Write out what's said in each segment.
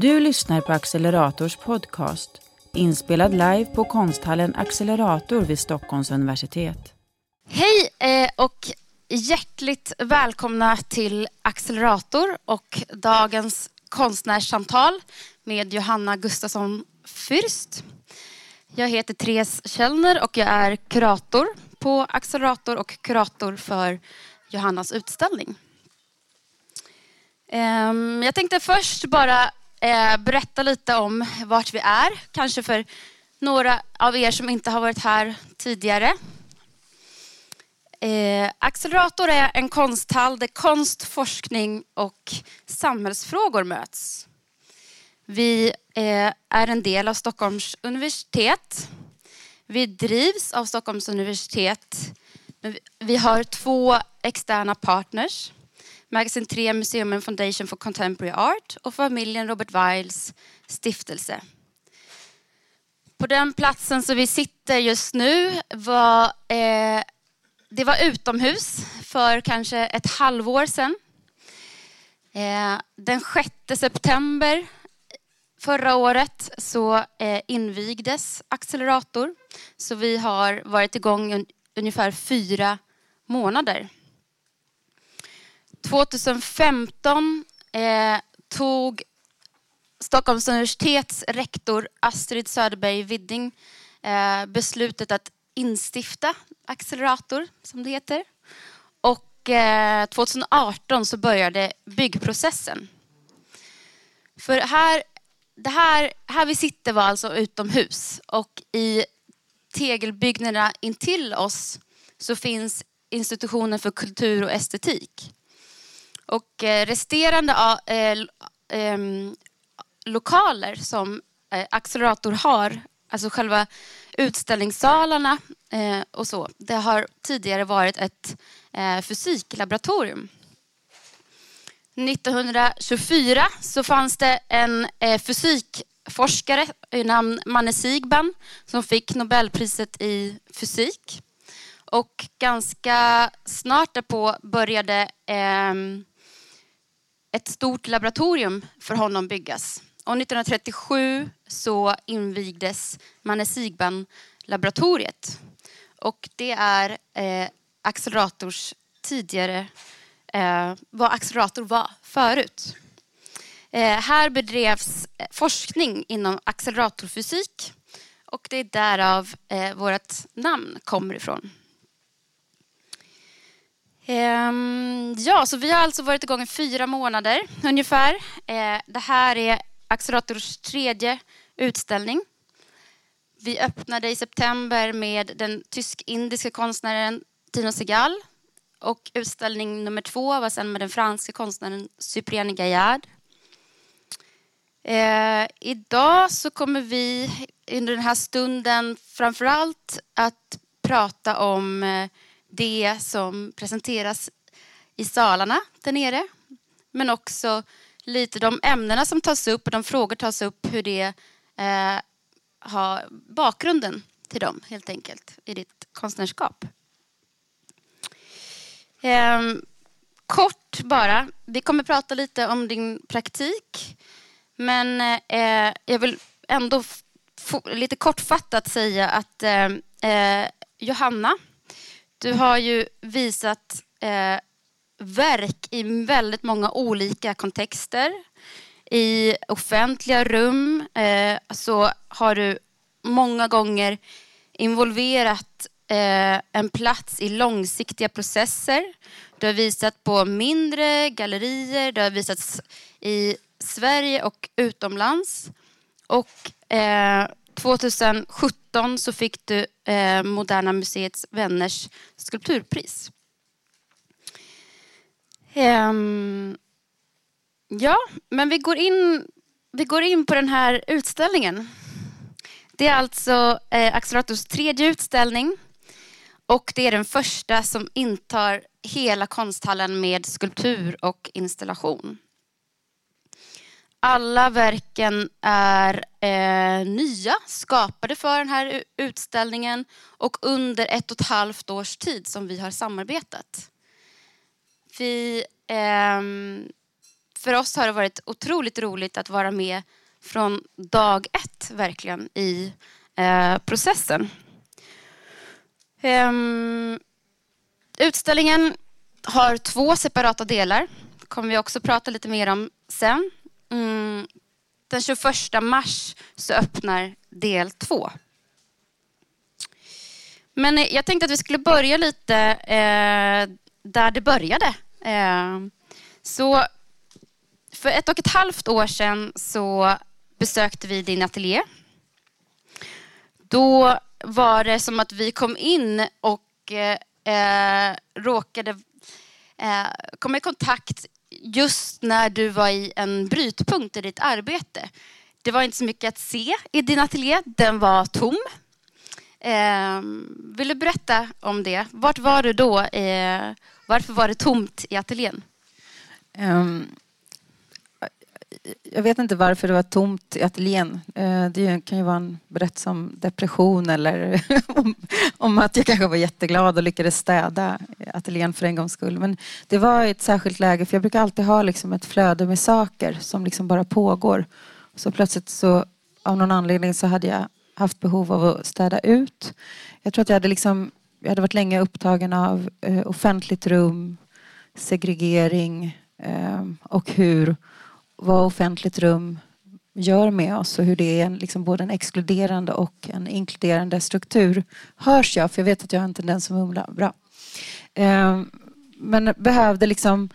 Du lyssnar på Accelerators podcast, inspelad live på konsthallen Accelerator vid Stockholms universitet. Hej eh, och hjärtligt välkomna till Accelerator och dagens konstnärssamtal med Johanna Gustafsson Fürst. Jag heter Therese Källner och jag är kurator på Accelerator och kurator för Johannas utställning. Ehm, jag tänkte först bara eh, berätta lite om vart vi är, kanske för några av er som inte har varit här tidigare. Eh, Accelerator är en konsthall där konst, forskning och samhällsfrågor möts. Vi eh, är en del av Stockholms universitet. Vi drivs av Stockholms universitet. Vi har två externa partners. Magasin 3 Museum and Foundation for Contemporary Art och familjen Robert Wiles stiftelse. På den platsen som vi sitter just nu var eh, det var utomhus för kanske ett halvår sedan. Eh, den 6 september förra året så eh, invigdes Accelerator. Så vi har varit igång un ungefär fyra månader. 2015 eh, tog Stockholms universitets rektor Astrid Söderberg Widding eh, beslutet att instifta Accelerator, som det heter. Och eh, 2018 så började byggprocessen. För här, det här, här vi sitter var alltså utomhus och i tegelbyggnaderna intill oss så finns institutionen för kultur och estetik. Och eh, resterande eh, eh, lokaler som eh, Accelerator har, alltså själva utställningssalarna eh, och så, det har tidigare varit ett eh, fysiklaboratorium. 1924 så fanns det en fysikforskare i namn Manne Sigban som fick Nobelpriset i fysik. Och ganska snart därpå började eh, ett stort laboratorium för honom byggas. Och 1937 så invigdes Manne Sigban-laboratoriet. Och det är eh, accelerators tidigare, eh, vad accelerator var förut. Eh, här bedrevs eh, forskning inom acceleratorfysik och det är därav eh, vårt namn kommer ifrån. Ehm, ja, så vi har alltså varit igång i fyra månader ungefär. Eh, det här är Accelerators tredje utställning. Vi öppnade i september med den tysk-indiska konstnären Tino Segal och utställning nummer två var sen med den franska konstnären Cyprien Gaillard. Eh, idag så kommer vi under den här stunden framförallt att prata om eh, det som presenteras i salarna där nere. Men också lite de ämnena som tas upp och de frågor tas upp hur det eh, har bakgrunden till dem helt enkelt i ditt konstnärskap. Eh, kort bara, vi kommer prata lite om din praktik. Men eh, jag vill ändå lite kortfattat säga att eh, eh Johanna du har ju visat eh, verk i väldigt många olika kontexter. I offentliga rum eh, så har du många gånger involverat eh, en plats i långsiktiga processer. Du har visat på mindre gallerier, du har visat i Sverige och utomlands. Och eh, 2017 så fick du eh, Moderna Museets vänners skulpturpris. Um, ja, men vi går, in, vi går in på den här utställningen. Det är alltså eh, Accelerators tredje utställning och det är den första som intar hela konsthallen med skulptur och installation. Alla verken är eh, nya, skapade för den här utställningen och under ett och ett halvt års tid som vi har samarbetat. Vi, eh, för oss har det varit otroligt roligt att vara med från dag ett verkligen i eh, processen. Ehm, utställningen har två separata delar. Det kommer vi också prata lite mer om sen. Mm, den 21 mars så öppnar del två. Men eh, jag tänkte att vi skulle börja lite eh, där det började. Eh, så för ett och ett halvt år sedan så besökte vi din ateljé. Då var det som att vi kom in och eh, eh råkade eh, komma i kontakt just när du var i en brytpunkt i ditt arbete. Det var inte så mycket att se i din ateljé, den var tom. Eh, vill du berätta om det? Vart var du då? Eh, varför var det tomt i ateljén? Um, jag vet inte varför det var tomt i ateljén. Eh, det kan ju vara en berättelse om depression eller om, om, att jag kanske var jätteglad och lyckades städa ateljén för en gångs skull. Men det var ett särskilt läge för jag brukar alltid ha liksom ett flöde med saker som liksom bara pågår. Så plötsligt så av någon anledning så hade jag haft behov av att städa ut. Jag tror att jag hade liksom jag hade varit länge upptagen av eh, offentligt rum, segregering eh, och hur vad offentligt rum gör med oss och hur det är en, liksom både en exkluderande och en inkluderande struktur. Hörs jag? För jag vet att jag har en tendens att mumla. Bra. Ehm, men behövde liksom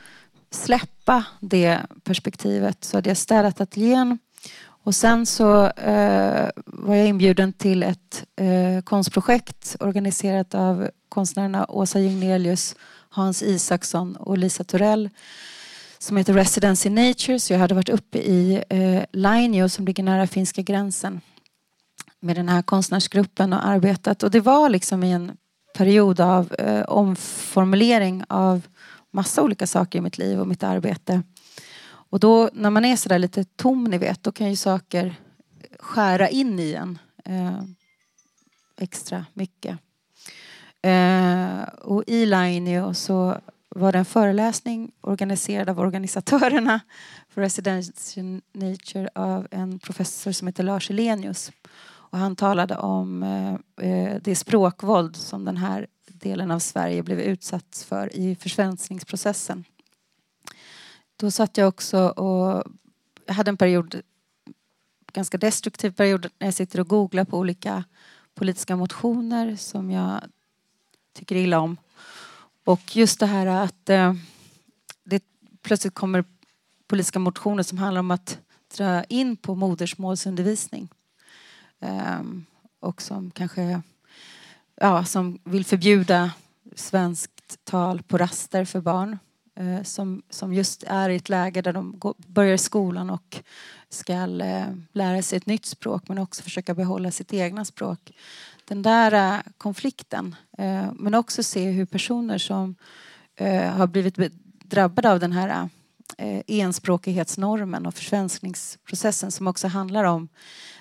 släppa det perspektivet så hade jag städat ateljén och sen så eh, var jag inbjuden till ett eh, konstprojekt organiserat av konstnärerna Åsa Jignelius, Hans Isaksson och Lisa Torell som heter Residence in Nature. Så jag hade varit uppe i eh, Lainio som ligger nära finska gränsen med den här konstnärsgruppen och arbetat. Och det var liksom i en period av eh, omformulering av massa olika saker i mitt liv och mitt arbete. Och då när man är sådär lite tom ni vet, då kan ju saker skära in i en eh, extra mycket. Eh, och i Lainio så var det en föreläsning organiserad av organisatörerna för Residential Nature av en professor som heter Lars Elenius. Och han talade om eh, eh det språkvåld som den här delen av Sverige blev utsatt för i försvenskningsprocessen. Då satt jag också och jag hade en period, ganska destruktiv period, när jag sitter och googlar på olika politiska motioner som jag tycker illa om. Och just det här att eh, det plötsligt kommer politiska motioner som handlar om att dra in på modersmålsundervisning. Ehm, och som kanske ja, som vill förbjuda svenskt tal på raster för barn. Eh, som, som just är i ett läge där de går, börjar skolan och ska eh, lära sig ett nytt språk men också försöka behålla sitt egna språk den där eh, konflikten. Eh, men också se hur personer som eh, har blivit drabbade av den här enspråkighetsnormen och försvenskningsprocessen som också handlar om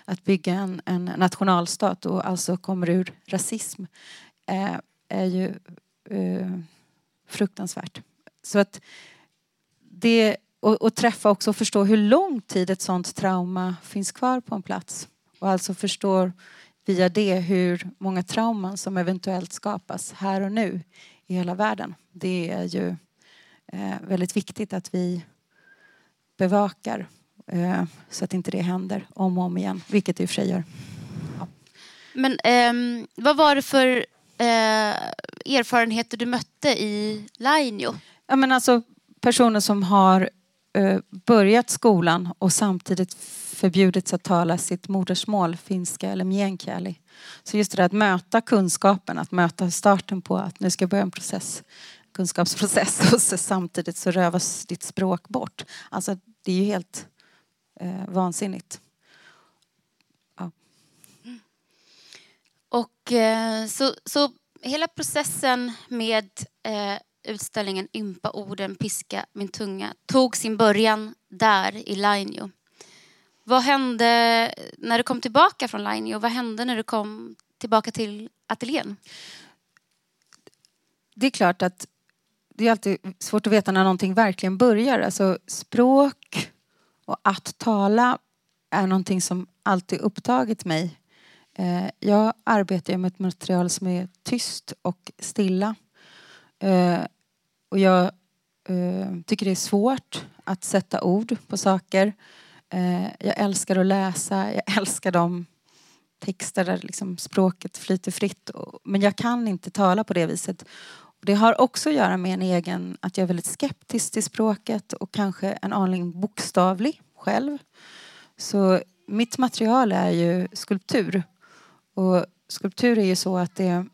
att bygga en, en nationalstat och alltså kommer ur rasism är ju fruktansvärt. Så att det, och, och, träffa också och förstå hur lång tid ett sånt trauma finns kvar på en plats. Och alltså förstår via det hur många trauman som eventuellt skapas här och nu i hela världen. Det är ju eh, väldigt viktigt att vi bevakar eh, så att inte det händer om och om igen, vilket det i och för sig gör. Ja. Men eh, vad var det för eh, erfarenheter du mötte i Lainio? Ja, men alltså, personer som har Eh, börjat skolan och samtidigt förbjudits att tala sitt modersmål, finska eller meänkieli. Så just det där att möta kunskapen, att möta starten på att nu ska jag börja en process, kunskapsprocess och så samtidigt så rövas ditt språk bort. Alltså det är ju helt eh, vansinnigt. Ja. Och eh, så, så hela processen med eh, utställningen Ympa orden, piska min tunga tog sin början där i Lainio. Vad hände när du kom tillbaka från Lainio? vad hände när du kom tillbaka till ateljén? Det är klart att det är alltid svårt att veta när någonting verkligen börjar. Alltså språk och att tala är någonting som alltid upptagit mig. Eh, jag arbetar med ett material som är tyst och stilla. Eh, och jag eh, tycker det är svårt att sätta ord på saker. Eh, jag älskar att läsa, jag älskar de texter där liksom språket flyter fritt. Men jag kan inte tala på det viset. Det har också att göra med en egen, att jag är väldigt skeptisk till språket och kanske en aning bokstavlig själv. Så mitt material är ju skulptur. Och skulptur är ju så att det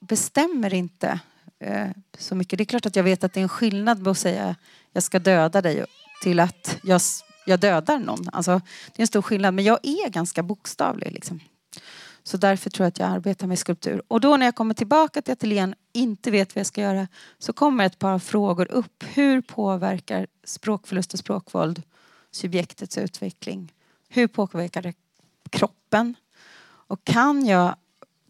bestämmer inte eh, så mycket. Det är klart att jag vet att det är en skillnad med att säga jag ska döda dig till att jag, jag dödar någon. Alltså, det är en stor skillnad. Men jag är ganska bokstavlig. Liksom. Så därför tror jag att jag arbetar med skulptur. Och då när jag kommer tillbaka till ateljén inte vet vad jag ska göra så kommer ett par frågor upp. Hur påverkar språkförlust och språkvåld subjektets utveckling? Hur påverkar det kroppen? Och kan jag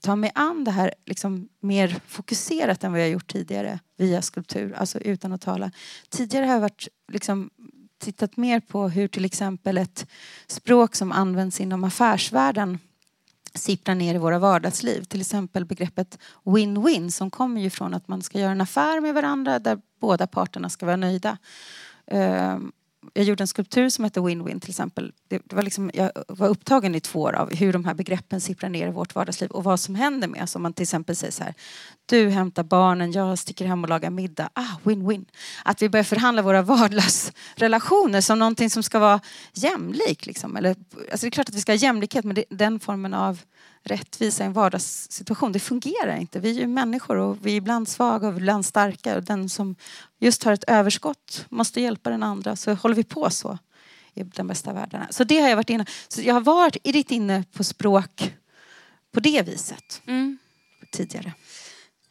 ta mig an det här liksom mer fokuserat än vad jag gjort tidigare via skulptur, alltså utan att tala. Tidigare har jag varit, liksom, tittat mer på hur till exempel ett språk som används inom affärsvärlden sipprar ner i våra vardagsliv. Till exempel begreppet win-win som kommer ju från att man ska göra en affär med varandra där båda parterna ska vara nöjda. Ehm, jag gjorde en skulptur som hette Win-Win till exempel. Det, det, var liksom, jag var upptagen i två år av hur de här begreppen sipprar ner i vårt vardagsliv och vad som händer med oss om man till exempel säger så här. Du hämtar barnen, jag sticker hem och lagar middag. Ah, win-win. Att vi börjar förhandla våra vardagsrelationer som någonting som ska vara jämlik. Liksom. Eller, alltså det är klart att vi ska ha jämlikhet men det, den formen av rättvisa i en vardagssituation. Det fungerar inte. Vi är ju människor och vi är ibland svaga och ibland starka. Och den som just har ett överskott måste hjälpa den andra. Så håller vi på så i den bästa världen. Så det har jag varit inne Så jag har varit lite inne på språk på det viset mm. tidigare.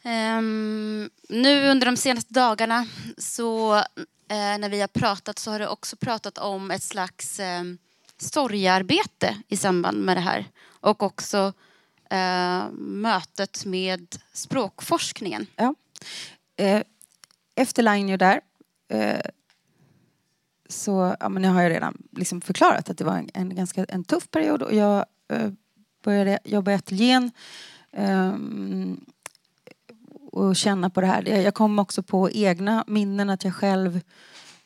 Um, nu under de senaste dagarna så uh, när vi har pratat så har du också pratat om ett slags um, storyarbete i samband med det här. Och också eh, mötet med språkforskningen. Ja. Eh, efter Lainio där eh, så ja, men nu har jag redan liksom förklarat att det var en, en ganska en tuff period och jag eh, började jobba i ateljén ehm, och känna på det här. Jag kom också på egna minnen att jag själv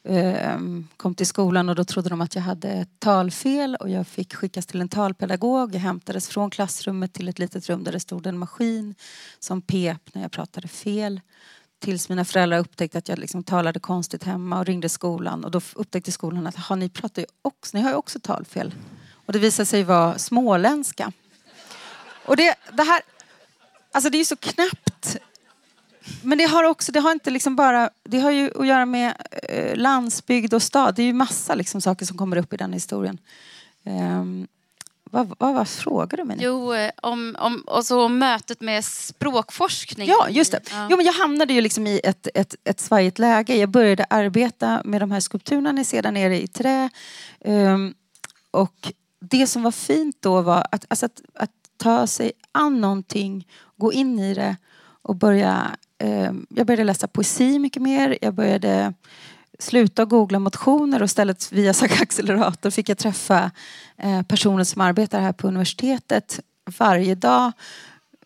Ehm, kom till skolan och då trodde de att jag hade talfel och jag fick skickas till en talpedagog. Jag hämtades från klassrummet till ett litet rum där det stod en maskin som pep när jag pratade fel. Tills mina föräldrar upptäckte att jag liksom talade konstigt hemma och ringde skolan och då upptäckte skolan att ni pratar ju också, ni har ju också talfel. Och det visade sig vara småländska. Och det, det här, alltså det är ju så knäppt men det har också, det har inte liksom bara, det har ju att göra med eh, landsbygd och stad. Det är ju massa liksom saker som kommer upp i den historien. Um, vad, vad var frågan du mig? Jo, eh, om, om, och så om mötet med språkforskning. Ja, just det. Ja. Jo, men jag hamnade ju liksom i ett, ett, ett svajigt läge. Jag började arbeta med de här skulpturerna ni ser där nere i trä. Um, och det som var fint då var att, alltså att, att ta sig an någonting, gå in i det och börja Eh, jag började läsa poesi mycket mer. Jag började sluta googla motioner och istället via Accelerator fick jag träffa eh, personer som arbetar här på universitetet varje dag.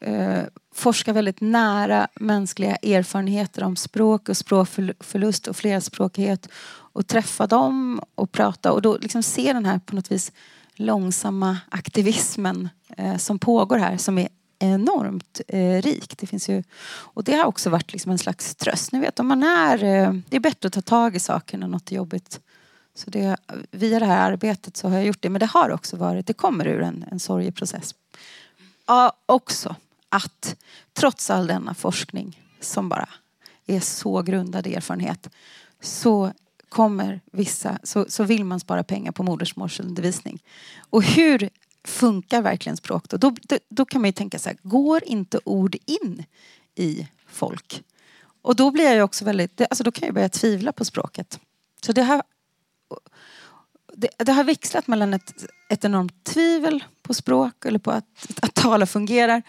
Eh, forska väldigt nära mänskliga erfarenheter om språk och språkförlust och flerspråkighet och träffa dem och prata och då liksom se den här på något vis långsamma aktivismen eh, som pågår här som är enormt eh, rikt. Det finns ju, och det har också varit liksom en slags tröst. Ni vet, om man är, eh, det är bättre att ta tag i saker när något är jobbigt. Så det, via det här arbetet så har jag gjort det. Men det har också varit, det kommer ur en, en sorgeprocess. Ja, också att trots all denna forskning som bara är så grundad erfarenhet så kommer vissa, så, så vill man spara pengar på modersmålsundervisning. Och hur funkar verkligen språk då? Då, då, då kan man ju tänka så här, går inte ord in i folk? Och då blir jag ju också väldigt, alltså då kan jag börja tvivla på språket. Så det har, det, det har växlat mellan ett, ett enormt tvivel på språk eller på att, att tala fungerar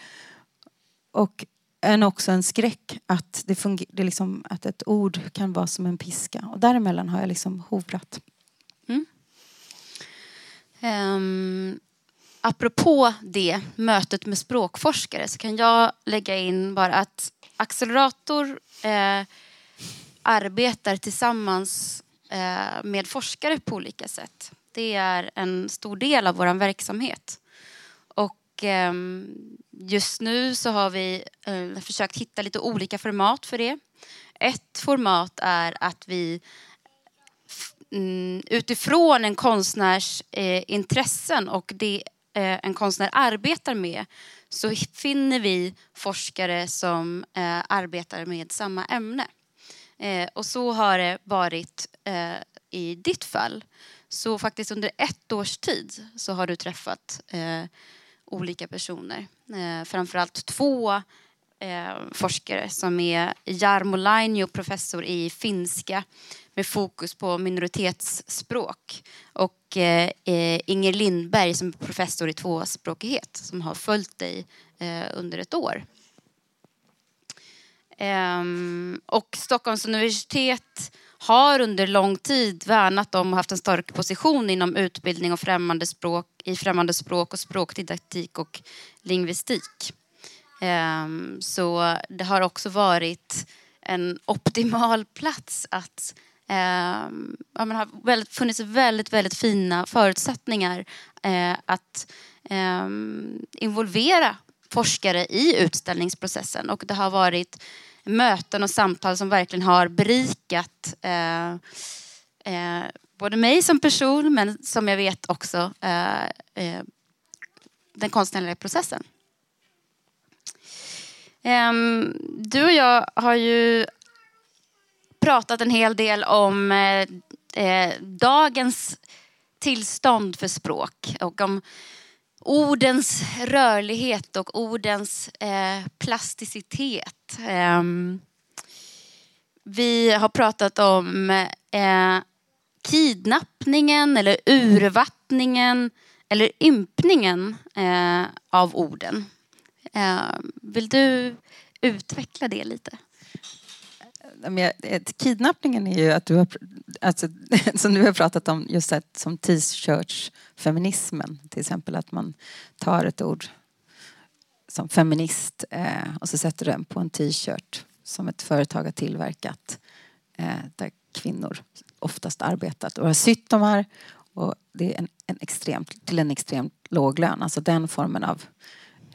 och en, också en skräck att, det funger- det liksom, att ett ord kan vara som en piska. Och däremellan har jag liksom hovrat. Um, mm. ehm, apropå det, mötet med språkforskare, så kan jag lägga in bara att Accelerator eh, arbetar tillsammans eh, med forskare på olika sätt. Det är en stor del av vår verksamhet. Och eh, just nu så har vi eh, försökt hitta lite olika format för det. Ett format är att vi mm, utifrån en konstnärs eh, intressen och det Eh, en konstnär arbetar med så finner vi forskare som eh, arbetar med samma ämne. Eh, och så har det varit i ditt fall. Så faktiskt under ett års tid så har du träffat olika personer. Framförallt två eh, forskare som är Jarmo Lainio, professor i finska med fokus på minoritetsspråk och eh, eh, Inger Lindberg som är professor i tvåspråkighet som har följt dig eh, under ett år. Ehm, och Stockholms universitet har under lång tid värnat om och haft en stark position inom utbildning och främmande språk, i främmande språk och språkdidaktik och lingvistik. Ehm, så det har också varit en optimal plats att ehm, ja, men har väldigt, funnits väldigt, väldigt fina förutsättningar eh, att ehm, involvera forskare i utställningsprocessen och det har varit möten och samtal som verkligen har berikat eh, eh, både mig som person men som jag vet också eh, den konstnärliga processen. Ehm, du och jag har ju pratat en hel del om eh, eh, dagens tillstånd för språk och om ordens rörlighet och ordens eh, plasticitet. Ehm, vi har pratat om eh, kidnappningen eller urvattningen eller ympningen eh, av orden. Eh, vill du utveckla det lite? Kidnappningen är ju att du har, alltså, som du har pratat om, just det, som t-shirts-feminismen. Till exempel att man tar ett ord som feminist eh, och så sätter du den på en t-shirt som ett företag har tillverkat eh, där kvinnor oftast arbetat och har sytt de här och det är en, en extremt, till en extremt låg lön. Alltså den formen av eh,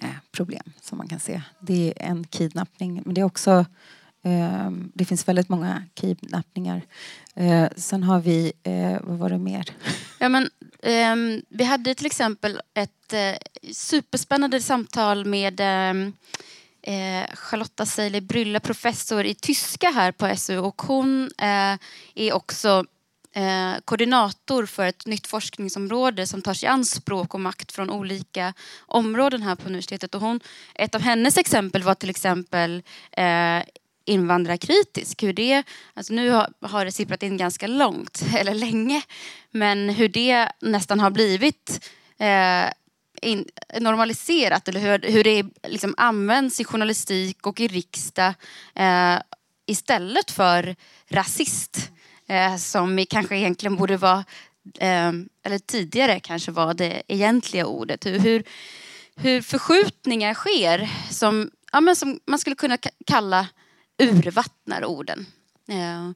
Eh, problem som man kan se. Det är en kidnappning men det är också ehm, det finns väldigt många kidnappningar. Eh, sen har vi, eh, vad var det mer? Ja, men, ehm, vi hade till exempel ett superspännande samtal med ehm, Charlotta Seiler Brylla, professor i tyska här på SU och hon är också eh, koordinator för ett nytt forskningsområde som tar sig an språk och makt från olika områden här på universitetet. Och hon, ett av hennes exempel var till exempel eh, invandrarkritisk. Hur det, alltså nu har, har det sipprat in ganska långt, eller länge, men hur det nästan har blivit eh, in, normaliserat eller hur, hur det liksom används i journalistik och i riksdag eh, istället för rasist eh, som kanske egentligen borde vara, eh, eller tidigare kanske var det egentliga ordet. Hur, hur, hur förskjutningar sker som, ja, men som man skulle kunna kalla urvattnar orden. Eh,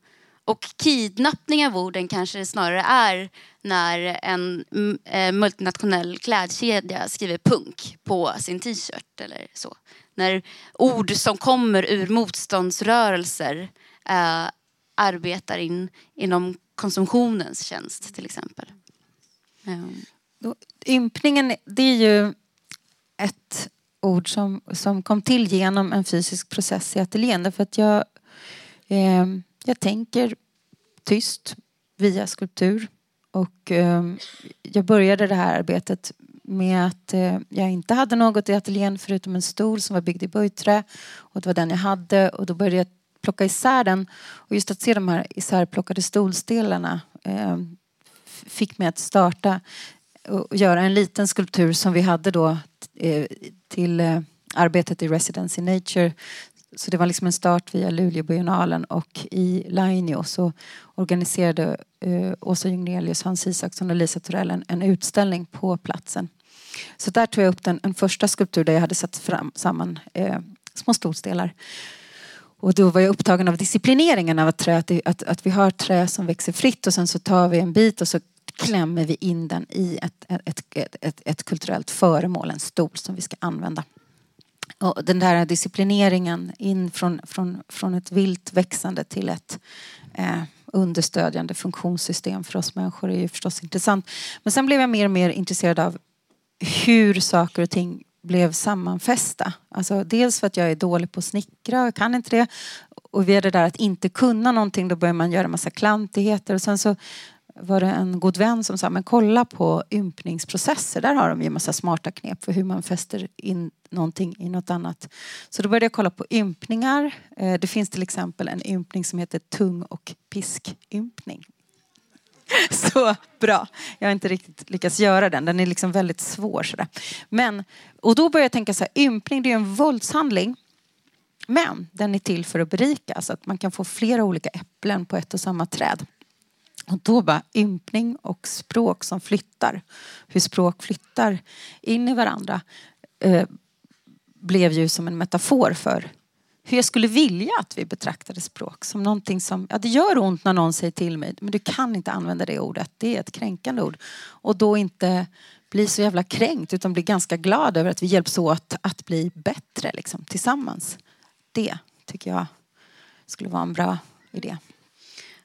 och kidnappning av orden kanske det snarare är när en eh, multinationell klädkedja skriver punk på sin t-shirt eller så. När ord som kommer ur motståndsrörelser eh, arbetar in inom konsumtionens tjänst till exempel. Um. Ympningen, det är ju ett ord som, som kom till genom en fysisk process i ateljén. Därför att jag, eh, jag tänker tyst via skulptur. Och eh, jag började det här arbetet med att eh, jag inte hade något i ateljén förutom en stol som var byggd i böjträ. Och det var den jag hade och då började jag plocka isär den. Och just att se de här isärplockade stolsdelarna eh, fick mig att starta och göra en liten skulptur som vi hade då eh, till eh, arbetet i Residence in Nature så det var liksom en start via Luleåbiennalen och i Lainio så organiserade eh, Åsa Jungnelius, Hans Isaksson och Lisa Torell en, en, utställning på platsen. Så där tog jag upp den, en första skulptur där jag hade satt fram, samman eh, små stolsdelar. Och då var jag upptagen av disciplineringen av att, trä, att, att, att vi har trä som växer fritt och sen så tar vi en bit och så klämmer vi in den i ett, ett, ett, ett, ett kulturellt föremål, en stol som vi ska använda. Och den där disciplineringen in från, från, från ett vilt växande till ett eh, understödjande funktionssystem för oss människor är ju förstås intressant. Men sen blev jag mer och mer intresserad av hur saker och ting blev sammanfästa. Alltså dels för att jag är dålig på att snickra, jag kan inte det. Och via det där att inte kunna någonting då börjar man göra massa klantigheter och sen så var det en god vän som sa, men kolla på ympningsprocesser. Där har de ju massa smarta knep för hur man fäster in någonting i något annat. Så då började jag kolla på ympningar. Eh, det finns till exempel en ympning som heter tung och piskympning. Så bra. Jag har inte riktigt lyckats göra den. Den är liksom väldigt svår sådär. Men, och då börjar jag tänka så här, ympning det är en våldshandling. Men den är till för att berika, så att man kan få flera olika äpplen på ett och samma träd. Och då bara ympning och språk som flyttar, hur språk flyttar in i varandra eh, blev ju som en metafor för hur jag skulle vilja att vi betraktade språk som någonting som, ja det gör ont när någon säger till mig, men du kan inte använda det ordet, det är ett kränkande ord. Och då inte bli så jävla kränkt utan bli ganska glad över att vi hjälps åt att bli bättre liksom, tillsammans. Det tycker jag skulle vara en bra idé.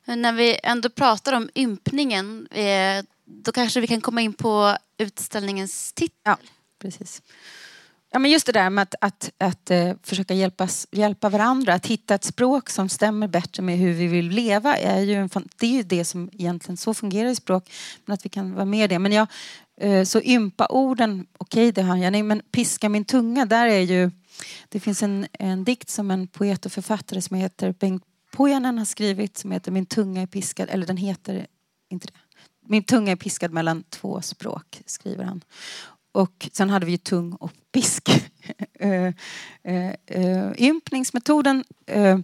När vi ändå pratar om ympningen, eh, då kanske vi kan komma in på utställningens titel. Ja, precis. Ja, men just det där med att, att, att uh, försöka hjälpas, hjälpa varandra, att hitta ett språk som stämmer bättre med hur vi vill leva. Är ju en, det är ju det som egentligen så fungerar i språk. Men att vi kan vara med i det. Men jag, uh, så ympa orden, okej okay, det har jag. Nej, men piska min tunga, där är ju... Det finns en, en dikt som en poet och författare som heter Bengt Pojanen har skrivit som heter Min tunga är piskad, eller den heter inte det. Min tunga är piskad mellan två språk, skriver han. Och sen hade vi ju tung och pisk. uh, uh, uh, ympningsmetoden. Eh,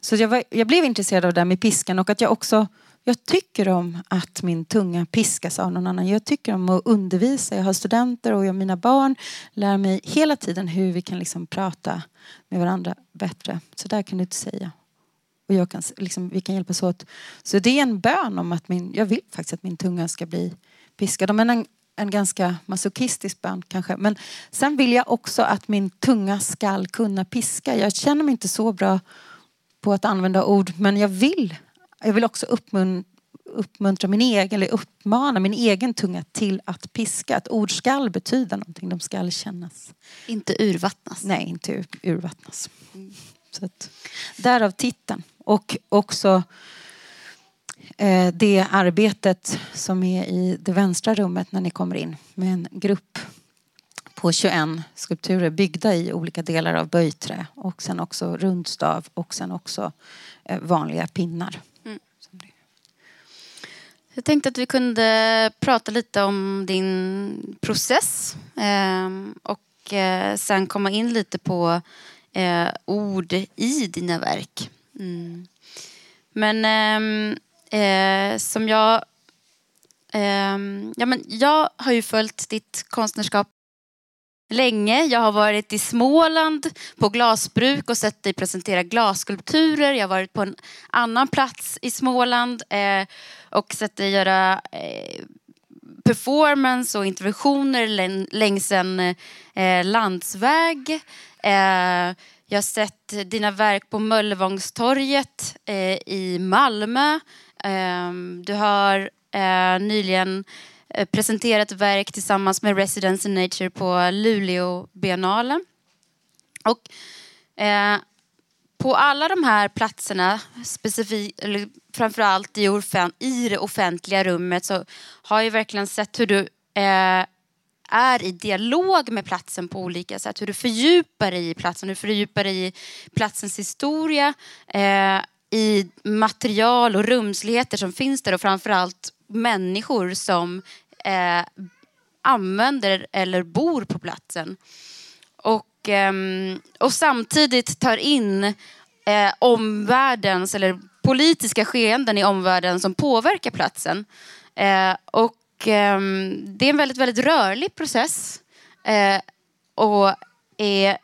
så jag, var, jag blev intresserad av det där med piskan och att jag också jag tycker om att min tunga piskas av någon annan. Jag tycker om att undervisa. Jag har studenter och jag mina barn lär mig hela tiden hur vi kan liksom prata med varandra bättre. Så där kan du inte säga. Och jag kan, liksom, vi kan hjälpas åt. Så det är en bön om att min, jag vill faktiskt att min tunga ska bli piskad. Om en, en ganska masochistisk bön kanske. Men sen vill jag också att min tunga skall kunna piska. Jag känner mig inte så bra på att använda ord men jag vill. Jag vill också uppmuntra uppmuntra min egen, eller uppmana min egen tunga till att piska. Att ord skall betyda någonting, de skall kännas. Inte urvattnas. Nej, inte urvattnas. Mm. Så att, därav titeln. Och också Eh, det arbetet som är i det vänstra rummet när ni kommer in med en grupp på 21 skulpturer byggda i olika delar av böjträ och sen också rundstav och sen också eh, vanliga pinnar. Mm. Jag tänkte att vi kunde prata lite om din process ehm, och eh, sen komma in lite på ord i dina verk. Mm. Men ehm, eh, som jag... Eh, ja, men jag har ju följt ditt konstnärskap länge. Jag har varit i Småland på glasbruk och sett dig presentera glasskulpturer. Jag har varit på en annan plats i Småland eh, och sett dig göra eh, performance och interventioner längs en eh, landsväg. Eh, jag har sett dina verk på Möllevångstorget eh, i Malmö. Ehm, du har eh, nyligen eh, presenterat verk tillsammans med Residence in Nature på Luleå biennale. Och eh, på alla de här platserna, specifikt, eller framförallt i, i det offentliga rummet, så har jag verkligen sett hur du är i dialog med platsen på olika sätt. Hur du fördjupar dig i platsen, hur du fördjupar dig i platsens historia, i material och rumsligheter som finns där och framförallt människor som eh, använder eller bor på platsen. Och eh, och samtidigt tar in eh, omvärldens eller politiska skeenden i omvärlden som påverkar platsen. Eh, och ehm, det är en väldigt, väldigt rörlig process. Eh, och är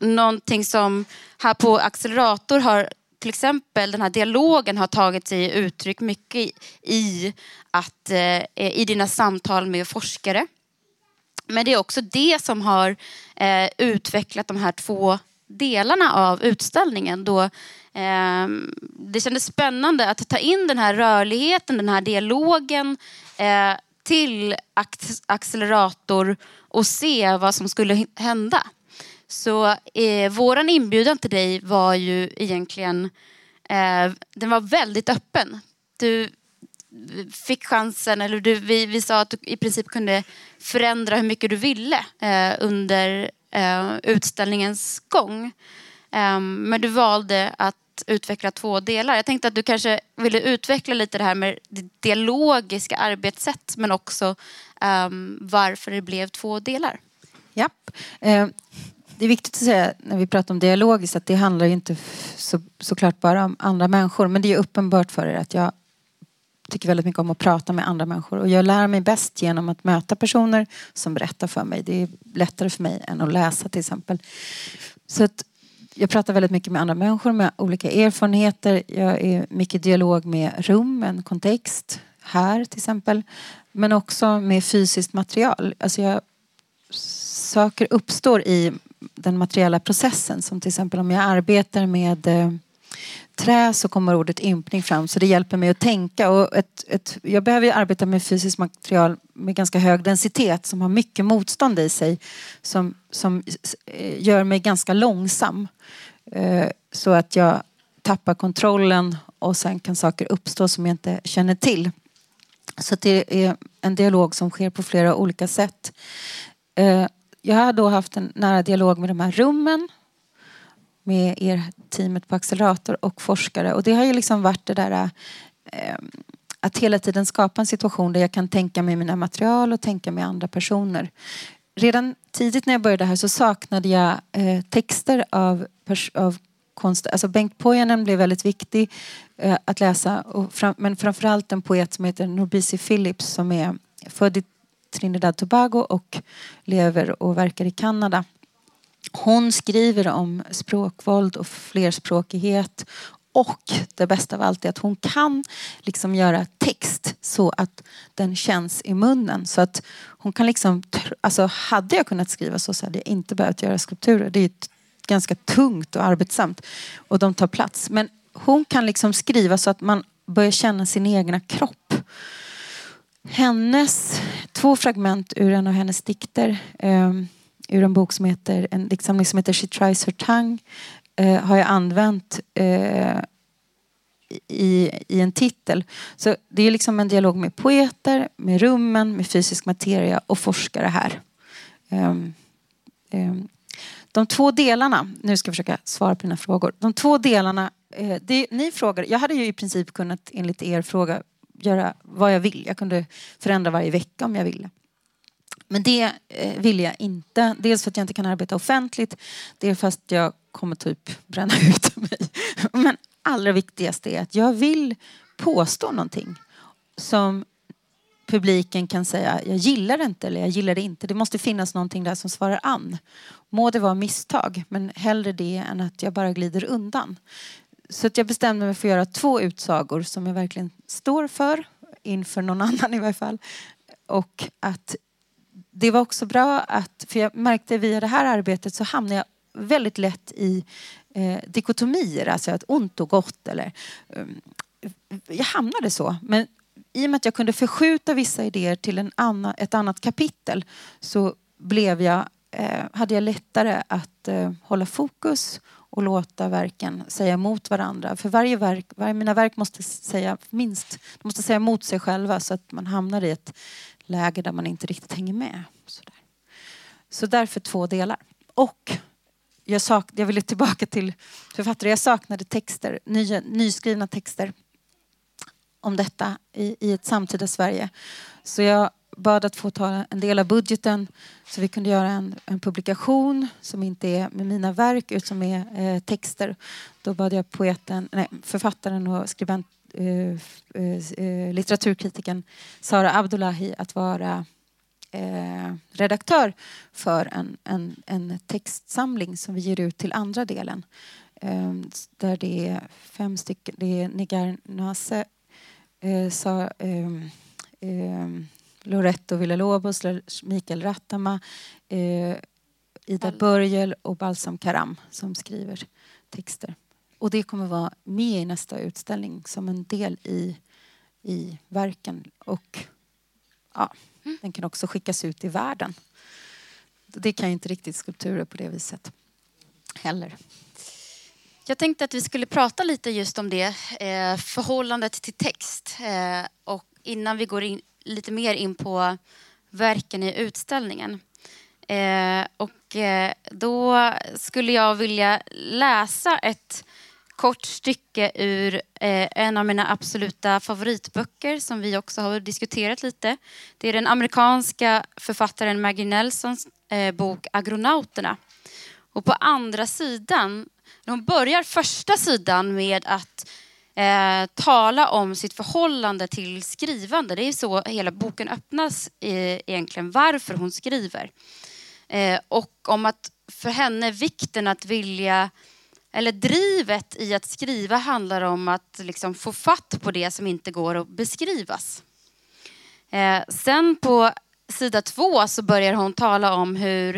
någonting som här på Accelerator har till exempel den här dialogen har tagit sig uttryck mycket i, att, eh, i dina samtal med forskare. Men det är också det som har eh, utvecklat de här två delarna av utställningen. Då, eh, det kändes spännande att ta in den här rörligheten, den här dialogen eh, till accelerator och se vad som skulle hända. Så eh, våran inbjudan till dig var ju egentligen, eh, den var väldigt öppen. Du fick chansen, eller du, vi, vi sa att du i princip kunde förändra hur mycket du ville eh, under eh, utställningens gång. Ehm, men du valde att utveckla två delar. Jag tänkte att du kanske ville utveckla lite det här med det dialogiska arbetssätt men också um, varför det blev två delar. Ja. Det är viktigt att säga när vi pratar om dialogiskt att det handlar ju inte så, såklart bara om andra människor men det är uppenbart för er att jag tycker väldigt mycket om att prata med andra människor och jag lär mig bäst genom att möta personer som berättar för mig. Det är lättare för mig än att läsa till exempel. Så att jag pratar väldigt mycket med andra människor med olika erfarenheter. Jag är mycket i dialog med rum, en kontext, här till exempel. Men också med fysiskt material. Alltså jag saker uppstår i den materiella processen. Som till exempel om jag arbetar med eh, trä så kommer ordet ympning fram så det hjälper mig att tänka. Och ett, ett, jag behöver arbeta med fysiskt material med ganska hög densitet som har mycket motstånd i sig som, som eh, gör mig ganska långsam. Eh, så att jag tappar kontrollen och sen kan saker uppstå som jag inte känner till. Så det är en dialog som sker på flera olika sätt. Eh, jag har då haft en nära dialog med de här rummen med er teamet på Accelerator och forskare och det har ju liksom varit det där eh, att hela tiden skapa en situation där jag kan tänka mig mina material och tänka mig andra personer. Redan tidigt när jag började här så saknade jag eh, texter av, av konst. Alltså Bengt Pojanen blev väldigt viktig eh, att läsa och fram, men framförallt en poet som heter Norbisi Phillips som är född i Trinidad Tobago och lever och verkar i Kanada. Hon skriver om språkvåld och flerspråkighet och det bästa av allt är att hon kan liksom göra text så att den känns i munnen. Så att hon kan liksom, alltså hade jag kunnat skriva så så hade jag inte behövt göra skulpturer. Det är ganska tungt och arbetsamt och de tar plats. Men hon kan liksom skriva så att man börjar känna sin egna kropp. Hennes två fragment ur en av hennes dikter um, ur en bok som heter, en diktsamling som heter She tries her tongue eh, har jag använt eh, i, i en titel. Så det är liksom en dialog med poeter, med rummen, med fysisk materia och forskare här. Um, um, de två delarna, nu ska jag försöka svara på dina frågor. De två delarna, eh, det, ni frågar, jag hade ju i princip kunnat enligt er fråga göra vad jag vill. Jag kunde förändra varje vecka om jag ville. Men det eh, vill jag inte. Dels för att jag inte kan arbeta offentligt. Dels för att jag kommer typ bränna ut mig. Men allra viktigast är att jag vill påstå någonting som publiken kan säga jag gillar det inte eller jag gillar det inte. Det måste finnas någonting där som svarar an. Må det vara misstag men hellre det än att jag bara glider undan. Så att jag bestämde mig för att göra två utsagor som jag verkligen står för inför någon annan i varje fall. Och att det var också bra att, för jag märkte via det här arbetet så hamnade jag väldigt lätt i eh, dikotomier, alltså att ont och gott eller um, jag hamnade så. Men i och med att jag kunde förskjuta vissa idéer till en annan, ett annat kapitel så blev jag, eh, hade jag lättare att eh, hålla fokus och låta verken säga emot varandra. För varje verk, varje, mina verk måste säga minst, de måste säga emot sig själva så att man hamnar i ett läge där man inte riktigt hänger med. Sådär. Så därför två delar. Och jag, sak, jag ville tillbaka till författare. Jag saknade texter, nya, nyskrivna texter om detta i, i ett samtida Sverige. Så jag bad att få ta en del av budgeten så vi kunde göra en, en publikation som inte är med mina verk utan som är eh, texter. Då bad jag poeten, nej, författaren och skribent, eh, eh, eh, litteraturkritiken Sara Abdullahi att vara eh, redaktör för en, en, en textsamling som vi ger ut till andra delen. Eh, där det är fem stycken, det är Nigar Nase, eh, sa, eh, Loretto Villalobos, Mikael Rattama, eh, Ida Börjel och Balsam Karam som skriver texter. Och det kommer vara med i nästa utställning som en del i, i verken. Och ja, mm. den kan också skickas ut i världen. Det kan ju inte riktigt skulpturer på det viset heller. Jag tänkte att vi skulle prata lite just om det, eh, förhållandet till text. Eh, och innan vi går in, lite mer in på verken i utställningen. Eh, och eh, då skulle jag vilja läsa ett kort stycke ur eh, en av mina absoluta favoritböcker som vi också har diskuterat lite. Det är den amerikanska författaren Maggie Nelsons eh, bok Agronauterna. Och på andra sidan, hon börjar första sidan med att eh, tala om sitt förhållande till skrivande. Det är så hela boken öppnas eh, egentligen, varför hon skriver. Eh, och om att för henne vikten att vilja eller drivet i att skriva handlar om att liksom få fatt på det som inte går att beskrivas. Eh, sen på sida två så börjar hon tala om hur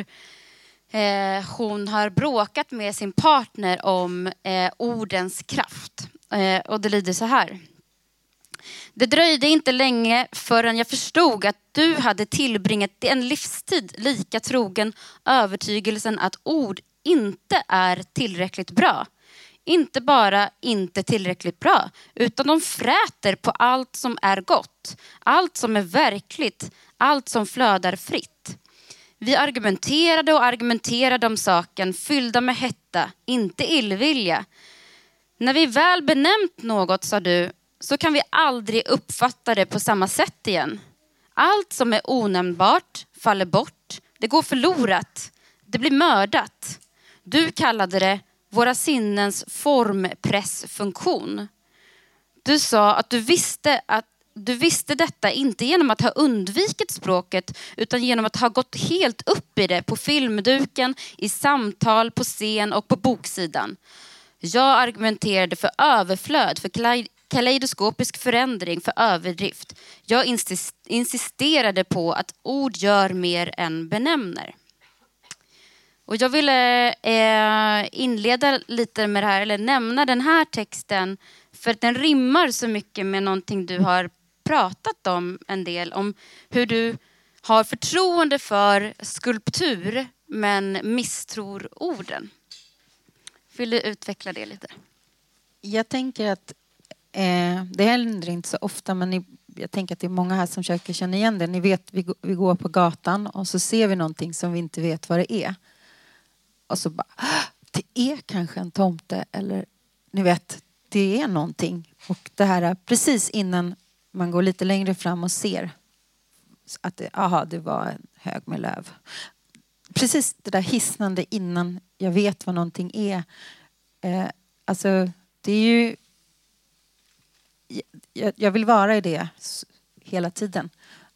eh, hon har bråkat med sin partner om eh, ordens kraft. Eh, och det lyder så här. Det dröjde inte länge förrän jag förstod att du hade tillbringat en livstid lika trogen övertygelsen att ord inte är tillräckligt bra. Inte bara inte tillräckligt bra, utan de fräter på allt som är gott, allt som är verkligt, allt som flödar fritt. Vi argumenterade och argumenterade om saken, fyllda med hetta, inte illvilja. När vi väl benämnt något, sa du, så kan vi aldrig uppfatta det på samma sätt igen. Allt som är onämnbart faller bort, det går förlorat, det blir mördat. Du kallade det våra sinnens formpressfunktion. Du sa att du visste att du visste detta inte genom att ha undvikit språket utan genom att ha gått helt upp i det på filmduken, i samtal, på scen och på boksidan. Jag argumenterade för överflöd, för kaleidoskopisk förändring, för överdrift. Jag insisterade på att ord gör mer än benämner. Och jag ville eh, inleda lite med det här, eller nämna den här texten för att den rimmar så mycket med någonting du har pratat om en del. Om hur du har förtroende för skulptur men misstror orden. Vill du utveckla det lite? Jag tänker att eh, det händer inte så ofta men ni, jag tänker att det är många här som försöker känna igen det. Ni vet, vi, vi går på gatan och så ser vi någonting som vi inte vet vad det är. Och så bara, det är kanske en tomte eller ni vet, det är någonting. Och det här precis innan man går lite längre fram och ser att det, aha, det var en hög med löv. Precis det där hisnande innan jag vet vad någonting är. Eh, alltså, det är ju... Jag, jag vill vara i det hela tiden.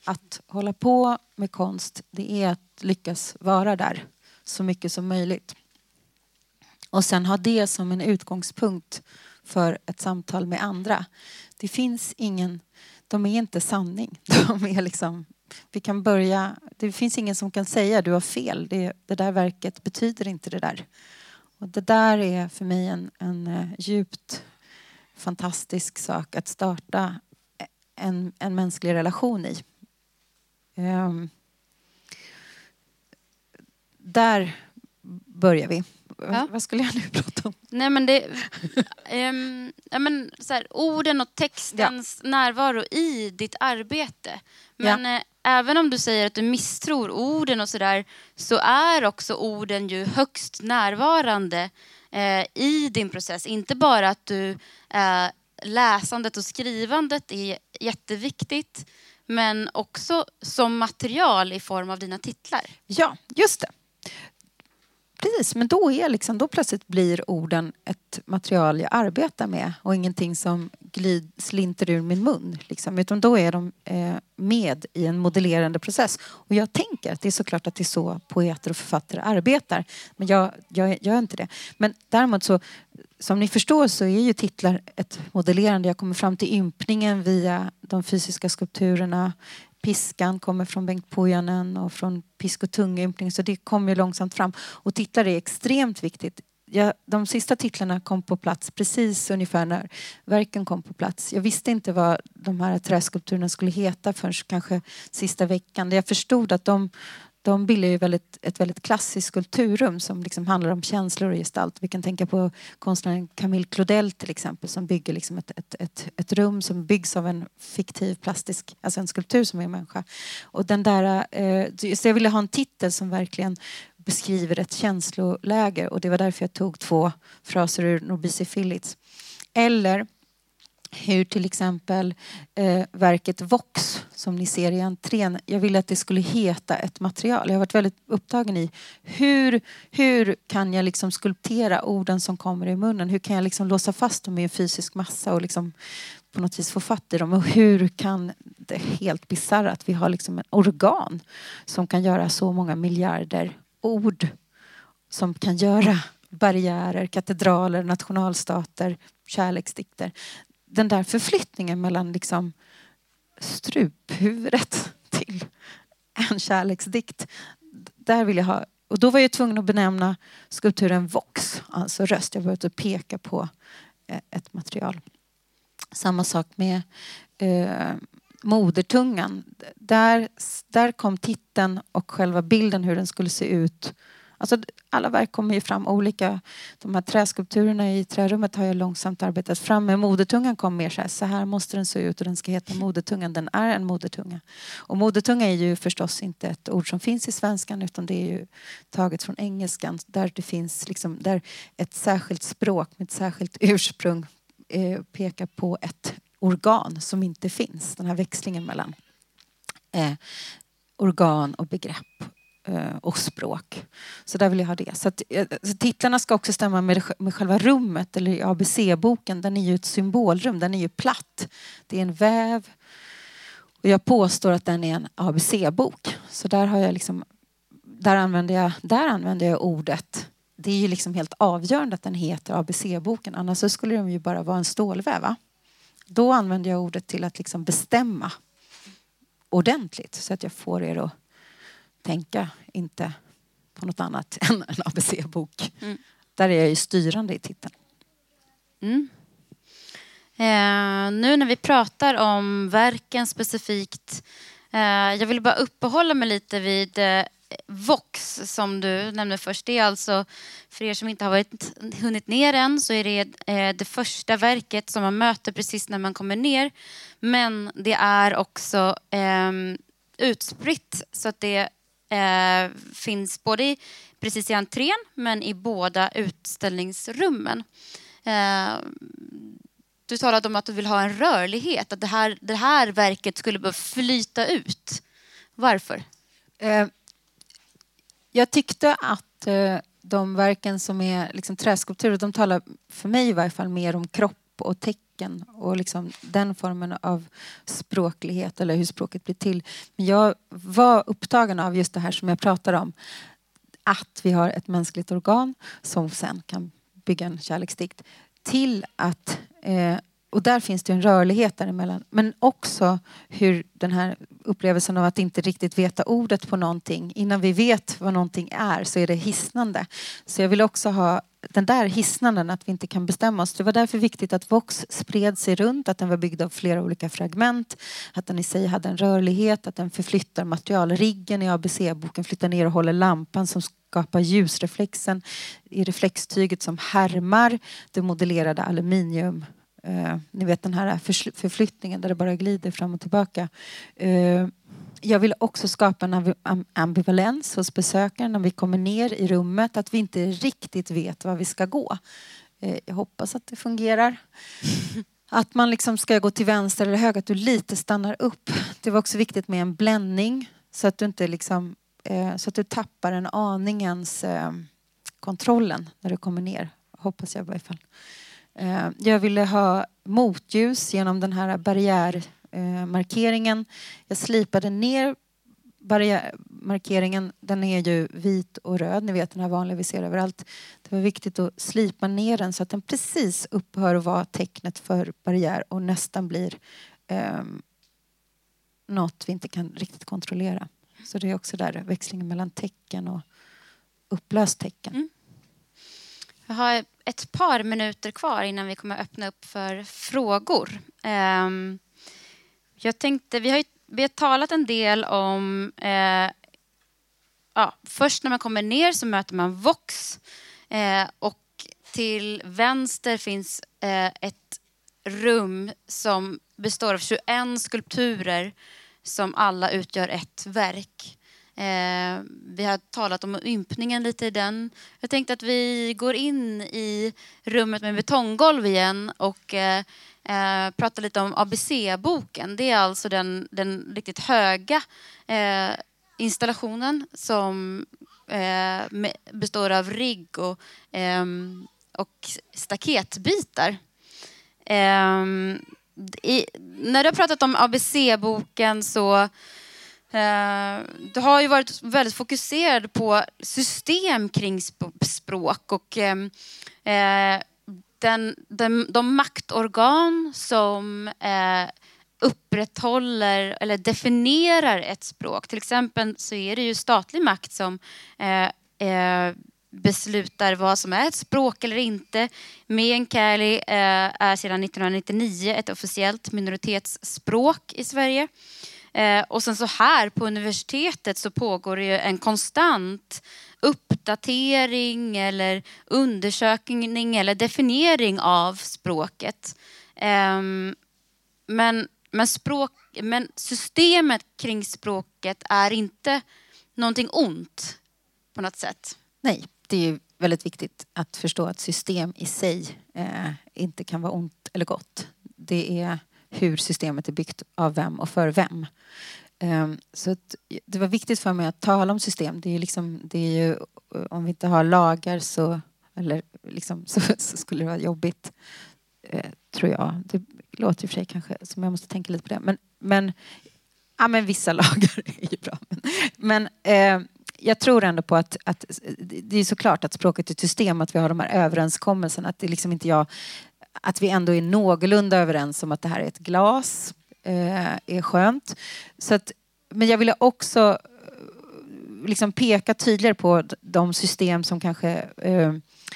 Att hålla på med konst, det är att lyckas vara där så mycket som möjligt. Och sen ha det som en utgångspunkt för ett samtal med andra. Det finns ingen, de är inte sanning. De är liksom, vi kan börja, det finns ingen som kan säga du har fel, det, det där verket betyder inte det där. Och det där är för mig en, en eh, djupt fantastisk sak att starta en, en mänsklig relation i. Um, där börjar vi. Ja. Vad skulle jag nu prata om? Nej, men det, um, ja, men, så här, orden och textens ja. närvaro i ditt arbete. Men ja även om du säger att du misstror orden och sådär så är också orden ju högst närvarande eh, i din process. Inte bara att du eh, läsandet och skrivandet är jätteviktigt men också som material i form av dina titlar. Ja, just det. Precis, men då, är liksom, då plötsligt blir orden ett material jag arbetar med och ingenting som glid, slinter ur min mun. Liksom, utan då är de eh, med i en modellerande process. Och jag tänker att det är såklart att det är så poeter och författare arbetar. Men jag, jag gör inte det. Men däremot så, som ni förstår så är ju titlar ett modellerande. Jag kommer fram till ympningen via de fysiska skulpturerna Piskan kommer från Bengt Pojanen och från Pisk och tungympning så det kommer långsamt fram. Och titlar är extremt viktigt. Jag, de sista titlarna kom på plats precis ungefär när verken kom på plats. Jag visste inte vad de här träskulpturerna skulle heta förrän kanske sista veckan. Jag förstod att de, de bildar ju väldigt, ett väldigt klassiskt kulturrum som liksom handlar om känslor och gestalt. Vi kan tänka på konstnären Camille Claudel till exempel som bygger liksom ett, ett, ett, ett rum som byggs av en fiktiv plastisk, alltså en skulptur som är en människa. Och den där, eh, så jag ville ha en titel som verkligen beskriver ett känsloläger och det var därför jag tog två fraser ur Nobisi Phillips. Eller hur till exempel eh, verket Vox som ni ser i entrén. Jag ville att det skulle heta ett material. Jag har varit väldigt upptagen i hur, hur kan jag liksom skulptera orden som kommer i munnen? Hur kan jag liksom låsa fast dem i en fysisk massa och liksom på något vis få fatt i dem? Och hur kan det helt bisarra att vi har liksom en organ som kan göra så många miljarder ord som kan göra barriärer, katedraler, nationalstater, kärleksdikter den där förflyttningen mellan liksom struphuvudet till en kärleksdikt. Där vill jag ha, och då var jag tvungen att benämna skulpturen Vox, alltså röst. Jag började peka på eh, ett material. Samma sak med eh, modertungan. Där, där kom titeln och själva bilden hur den skulle se ut Alltså, alla verk kommer ju fram olika. De här träskulpturerna i trärummet har jag långsamt arbetat fram. Men modertungan kom mer så här, så här måste den se ut och den ska heta modertungan. Den är en modertunga. Och modertunga är ju förstås inte ett ord som finns i svenskan utan det är ju taget från engelskan där det finns liksom, där ett särskilt språk med ett särskilt ursprung eh, pekar på ett organ som inte finns. Den här växlingen mellan eh, organ och begrepp Eh, och språk. Så där vill jag ha det. Så, att, eh, så titlarna ska också stämma med, med själva rummet eller ABC-boken. Den är ju ett symbolrum, den är ju platt. Det är en väv. Och jag påstår att den är en ABC-bok. Så där har jag liksom, där använder jag, där använder jag ordet det är ju liksom helt avgörande att den heter ABC-boken. Annars så skulle den ju bara vara en stålväv. Va? Då använder jag ordet till att liksom bestämma ordentligt så att jag får er att tänka, inte på något annat än en ABC-bok. Mm. Där är jag ju styrande i titeln. Mm. Eh, nu när vi pratar om verken specifikt. Eh, jag vill bara uppehålla mig lite vid eh, Vox som du nämnde först. Det är alltså, för er som inte har varit, hunnit ner än, så är det eh, det första verket som man möter precis när man kommer ner. Men det är också eh, utspritt så att det eh, finns både i, precis i entrén men i båda utställningsrummen. Eh, du talade om att du vill ha en rörlighet, att det här, det här verket skulle behöva flyta ut. Varför? Eh, jag tyckte att eh, de verken som är liksom träskulpturer, de talar för mig i varje fall mer om kropp och tecken och liksom den formen av språklighet eller hur språket blir till. Men jag var upptagen av just det här som jag pratar om. Att vi har ett mänskligt organ som sen kan bygga en kärleksdikt till att eh, och där finns det en rörlighet däremellan. Men också hur den här upplevelsen av att inte riktigt veta ordet på någonting. Innan vi vet vad någonting är så är det hisnande. Så jag vill också ha den där hisnanden, att vi inte kan bestämma oss. Det var därför viktigt att Vox spred sig runt, att den var byggd av flera olika fragment, att den i sig hade en rörlighet, att den förflyttar material. Riggen i ABC-boken flyttar ner och håller lampan som skapar ljusreflexen i reflextyget som härmar det modellerade aluminium Uh, ni vet den här förflyttningen där det bara glider fram och tillbaka. Uh, jag vill också skapa en ambivalens hos besökaren när vi kommer ner i rummet. Att vi inte riktigt vet var vi ska gå. Uh, jag hoppas att det fungerar. att man liksom ska gå till vänster eller höger, att du lite stannar upp. Det var också viktigt med en bländning så att du inte liksom, eh, så att du tappar en aningens eh, kontrollen när du kommer ner. Hoppas jag i varje fall. Eh, jag ville ha motljus genom den här barriärmarkeringen. Eh, jag slipade ner barriärmarkeringen. Den är ju vit och röd, ni vet den här vanliga vi ser överallt. Det var viktigt att slipa ner den så att den precis upphör att vara tecknet för barriär och nästan blir eh, något vi inte kan riktigt kontrollera. Så det är också där växlingen mellan tecken och upplöst tecken. Mm. Jag har ett par minuter kvar innan vi kommer öppna upp för frågor. Ehm, jag tänkte, vi har, vi har talat en del om eh, ja, först när man kommer ner så möter man Vox eh, och till vänster finns eh, ett rum som består av 21 skulpturer som alla utgör ett verk. Eh, vi har talat om ympningen lite i den. Jag tänkte att vi går in i rummet med betonggolv igen och eh, eh pratar lite om ABC-boken. Det är alltså den, den riktigt höga eh, installationen som eh, består av rigg och, ehm, och staketbitar. Ehm, I, när du har pratat om ABC-boken så Eh, du har ju varit väldigt fokuserad på system kring språk och eh, eh, den, den, de maktorgan som upprätthåller eller definierar ett språk. Till exempel så är det ju statlig makt som beslutar vad som är ett språk eller inte. Meänkieli är sedan 1999 ett officiellt minoritetsspråk i Sverige. Eh, och sen så här på universitetet så pågår det ju en konstant uppdatering eller undersökning eller definiering av språket. Eh, men, men, språk, men systemet kring språket är inte någonting ont på något sätt. Nej, det är väldigt viktigt att förstå att system i sig eh, inte kan vara ont eller gott. Det är hur systemet är byggt av vem och för vem. Ehm, så det var viktigt för mig att tala om system. Det är, liksom, det är ju, eh, om vi inte har lagar så, eller liksom, så, så skulle det vara jobbigt, eh, tror jag. Det låter i och för sig kanske som jag måste tänka lite på det. Men, men, ja, men vissa lagar är ju bra. Men, men eh, jag tror ändå på att, att det är såklart att språket är ett system, att vi har de här överenskommelserna. Att det är liksom inte jag att vi ändå är någorlunda överens om att det här är ett glas eh, är skönt. Så att, men jag ville också eh, liksom peka tydligare på de system som kanske eh,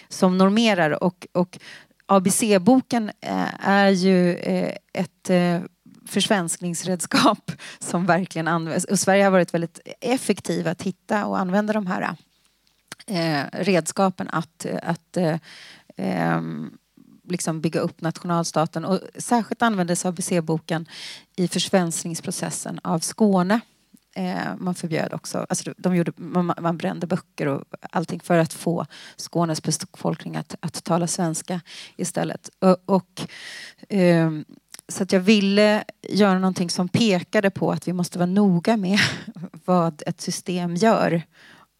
som normerar och, och ABC-boken eh, är ju eh, ett eh, försvenskningsredskap som verkligen används. Och Sverige har varit väldigt effektiva att hitta och använda de här redskapen att, att eh, ehm, liksom bygga upp nationalstaten. Och särskilt användes ABC-boken i försvenskningsprocessen av Skåne. Eh, man förbjöd också, alltså de gjorde, man, man, brände böcker och allting för att få Skånes befolkning att, att tala svenska istället. Och, och eh, så att jag ville göra någonting som pekade på att vi måste vara noga med vad ett system gör.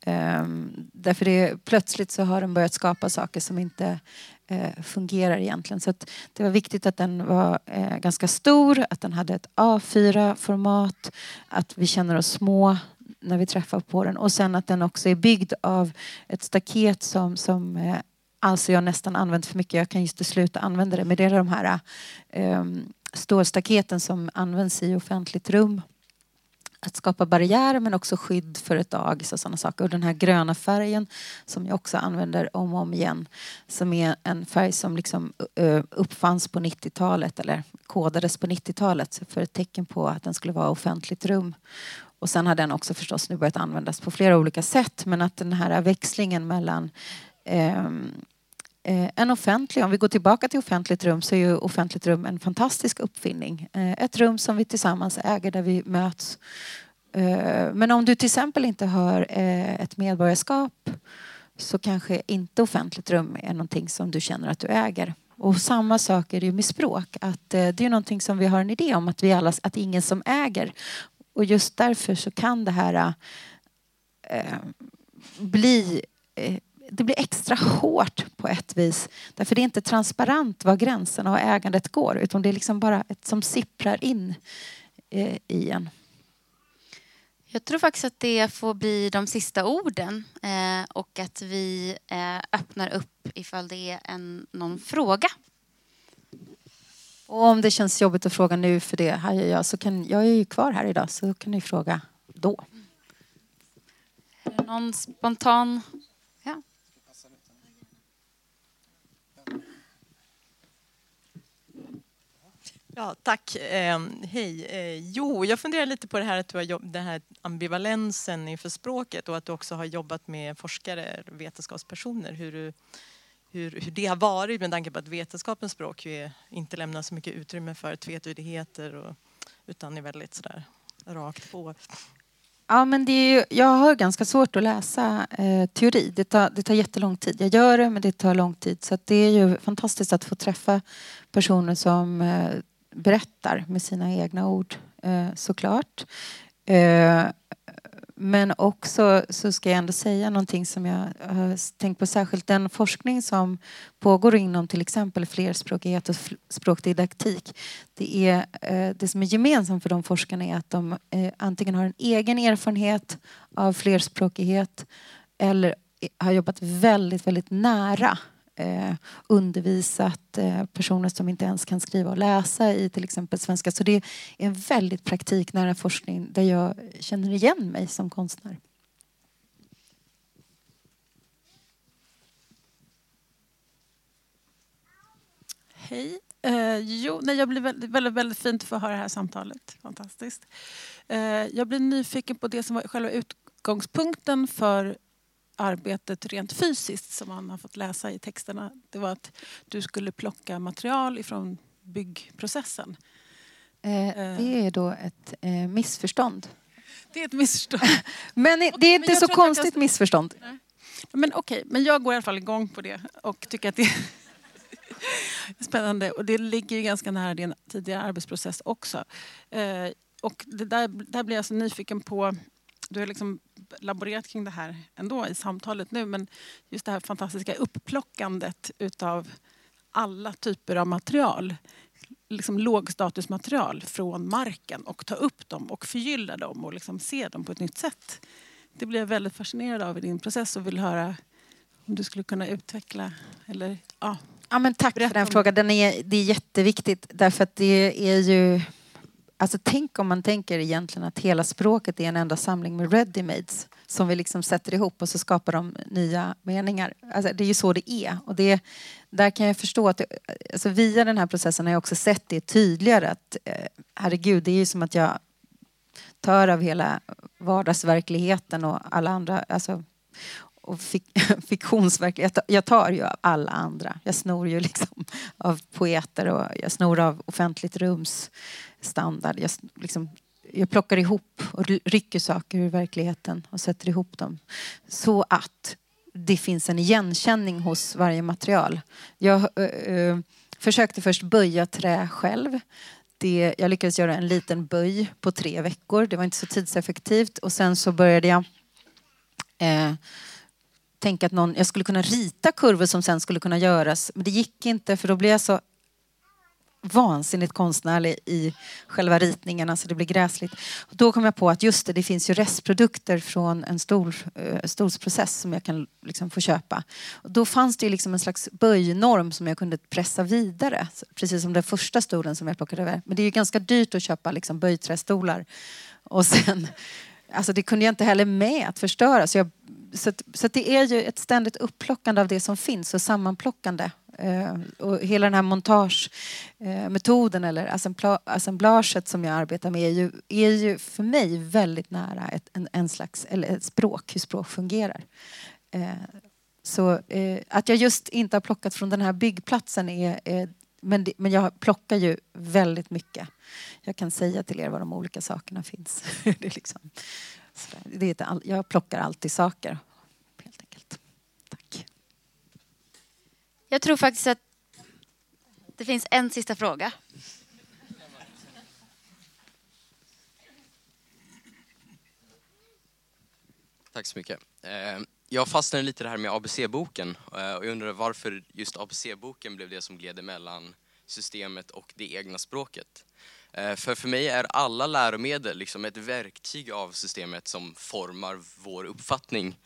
Um, därför det, plötsligt så har de börjat skapa saker som inte eh, fungerar egentligen. Så det var viktigt att den var eh, ganska stor, att den hade ett A4-format, att vi känner oss små när vi träffar på den och sen att den också är byggd av ett staket som, som eh, alltså jag nästan använt för mycket. Jag kan just sluta använda det. Men det är de här eh, stålstaketen som används i offentligt rum att skapa barriärer men också skydd för ett dagis och sådana saker. Och den här gröna färgen som jag också använder om och om igen som är en färg som liksom eh, uppfanns på 90-talet eller kodades på 90-talet för ett tecken på att den skulle vara offentligt rum. Och sen har den också förstås nu börjat användas på flera olika sätt men att den här växlingen mellan eh, Eh, en offentlig, om vi går tillbaka till offentligt rum så är ju offentligt rum en fantastisk uppfinning. Eh, ett rum som vi tillsammans äger där vi möts. Eh, men om du till exempel inte har ett medborgarskap så kanske inte offentligt rum är någonting som du känner att du äger. Och samma sak är det ju med språk. Att, det är någonting som vi har en idé om att, vi alla, att det är ingen som äger. Och just därför så kan det här bli det blir extra hårt på ett vis. Därför det är inte transparent var gränserna och ägandet går utan det är liksom bara ett som sipprar in eh, i en. Jag tror faktiskt att det får bli de sista orden eh, och att vi eh, öppnar upp ifall det är en, någon fråga. Och om det känns jobbigt att fråga nu för det här är jag så kan jag är ju kvar här idag så kan ni fråga då. Är det någon spontan? Ja. Tack. Eh, hej. Eh, jo, jag funderar lite på det här att du har jobb, den här ambivalensen inför språket och att du också har jobbat med forskare, vetenskapspersoner. Hur, du, hur, hur det har varit med tanke på att vetenskapens språk ju inte lämnar så mycket utrymme för tvetydigheter och, utan är väldigt sådär rakt på. Ja, men det är ju, jag har ganska svårt att läsa eh, teori. Det tar, det tar jättelång tid. Jag gör det, men det tar lång tid. Så det är ju fantastiskt att få träffa personer som eh, berättar med sina egna ord eh, såklart. Eh, men också så ska jag ändå säga någonting som jag har tänkt på särskilt. Den forskning som pågår inom till exempel flerspråkighet och språkdidaktik. Det, är, eh, det som är gemensamt för de forskarna är att de antingen har en egen erfarenhet av flerspråkighet eller har jobbat väldigt, väldigt nära eh, undervisat eh, personer som inte ens kan skriva och läsa i till exempel svenska. Så det är en väldigt praktiknära forskning där jag känner igen mig som konstnär. Hej. Eh, jo, nej, jag blir väldigt, väldigt, väldigt fint att få höra det här samtalet. Fantastiskt. Eh, jag blir nyfiken på det som var själva utgångspunkten för arbetet rent fysiskt som man har fått läsa i texterna. Det var att du skulle plocka material ifrån byggprocessen. Eh, eh. det är då ett eh, missförstånd. Det är ett missförstånd. men det är inte så konstigt kan... missförstånd. Nej. Men okej, okay, men jag går i alla fall igång på det och tycker att det är spännande. Och det ligger ju ganska nära din tidigare arbetsprocess också. Och det där, där blir jag så nyfiken på du har liksom laborerat kring det här ändå i samtalet nu men just det här fantastiska uppplockandet utav alla typer av material liksom lågstatusmaterial från marken och ta upp dem och förgylla dem och liksom se dem på ett nytt sätt. Det blir jag väldigt fascinerad av i din process och vill höra om du skulle kunna utveckla eller ja, Ja, men tack för den frågan. Den är, det är jätteviktigt därför att det är ju Alltså tänk om man tänker egentligen att hela språket är en enda samling med ready-mades som vi liksom sätter ihop och så skapar de nya meningar. Alltså det är ju så det är. Och det, där kan jag förstå att det, alltså via den här processen har jag också sett det tydligare att eh, herregud, det är ju som att jag tar av hela vardagsverkligheten och alla andra, alltså och fik fiktionsverklighet. Jag tar ju av alla andra. Jag snor ju liksom av poeter och jag snor av offentligt rums standard. Jag, liksom, jag plockar ihop och rycker saker ur verkligheten och sätter ihop dem. Så att det finns en igenkänning hos varje material. Jag äh, försökte först böja trä själv. Det, jag lyckades göra en liten böj på tre veckor. Det var inte så tidseffektivt. Och sen så började jag eh, tänka att någon, jag skulle kunna rita kurvor som sen skulle kunna göras. Men det gick inte för då blev jag så vansinnigt konstnärlig i själva ritningen, alltså det blir gräsligt. Och då kom jag på att just det, det finns ju restprodukter från en stol, eh, stolsprocess som jag kan liksom få köpa. Och då fanns det ju liksom en slags böjnorm som jag kunde pressa vidare, precis som den första stolen som jag plockade över. Men det är ju ganska dyrt att köpa liksom böjträstolar och sen Alltså det kunde jag inte heller med att förstöra. Så, jag, så, att, så att det är ju ett ständigt upplockande av det som finns och sammanplockande Eh, och hela den här montagemetoden eller assemblaget som jag arbetar med är ju, är ju för mig väldigt nära ett, en, en slags, eller ett språk, hur språk fungerar. Eh, så eh, att jag just inte har plockat från den här byggplatsen är, är men, det, men jag plockar ju väldigt mycket. Jag kan säga till er var de olika sakerna finns. det liksom, det är jag plockar alltid saker Jag tror faktiskt att Det finns en sista fråga. Tack så mycket. Eh, jag fastnade lite i det här med ABC-boken eh, och jag undrar varför just ABC-boken blev det som gled emellan systemet och det egna språket. Eh, för för mig är alla läromedel liksom ett verktyg av systemet som formar vår uppfattning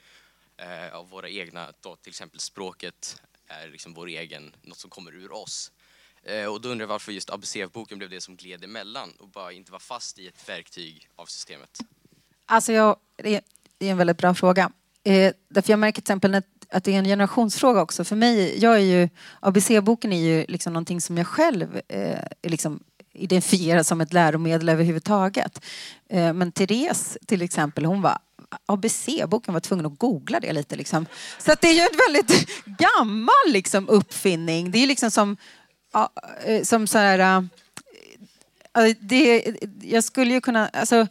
eh, av våra egna, då till exempel språket är liksom vår egen, något som kommer ur oss. Eh, och då undrar jag varför just ABC-boken blev det som gled emellan och bara inte var fast i ett verktyg av systemet. Alltså jag, det är en väldigt bra fråga. Eh, därför jag märker till exempel att det är en generationsfråga också. För mig, jag är ju, ABC-boken är ju liksom någonting som jag själv eh, liksom identifiera som ett läromedel överhuvudtaget. Eh, men Therese till exempel, hon var ABC-boken var tvungen att googla det lite. Liksom. Så att det är ju en väldigt gammal liksom, uppfinning. Det är liksom som, eh, som så här... Eh, det, jag skulle ju kunna... Alltså,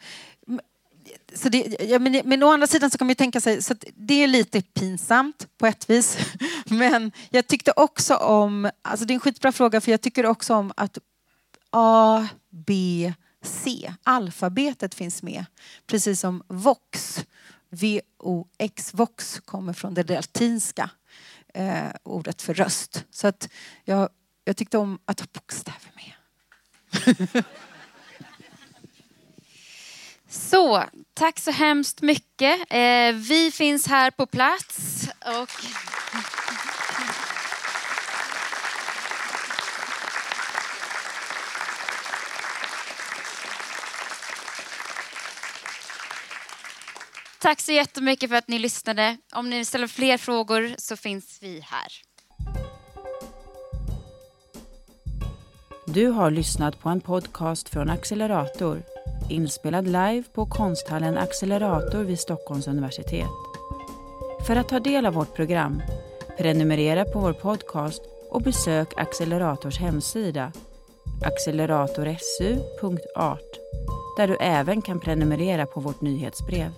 så det, ja, men, men å andra sidan så kan man ju tänka sig, så det är lite pinsamt på ett vis. Men jag tyckte också om, alltså det är en skitbra fråga för jag tycker också om att A, B, C, alfabetet finns med. Precis som VOX, V-O-X, VOX kommer från det latinska eh, ordet för röst. Så att jag, jag tyckte om att ha bokstäver med. Så, tack så hemskt mycket. Eh, vi finns här på plats. Och... Tack så jättemycket för att ni lyssnade. Om ni ställer fler frågor så finns vi här. Du har lyssnat på en podcast från Accelerator inspelad live på konsthallen Accelerator vid Stockholms universitet. För att ta del av vårt program, prenumerera på vår podcast och besök Accelerators hemsida acceleratorsu.art där du även kan prenumerera på vårt nyhetsbrev.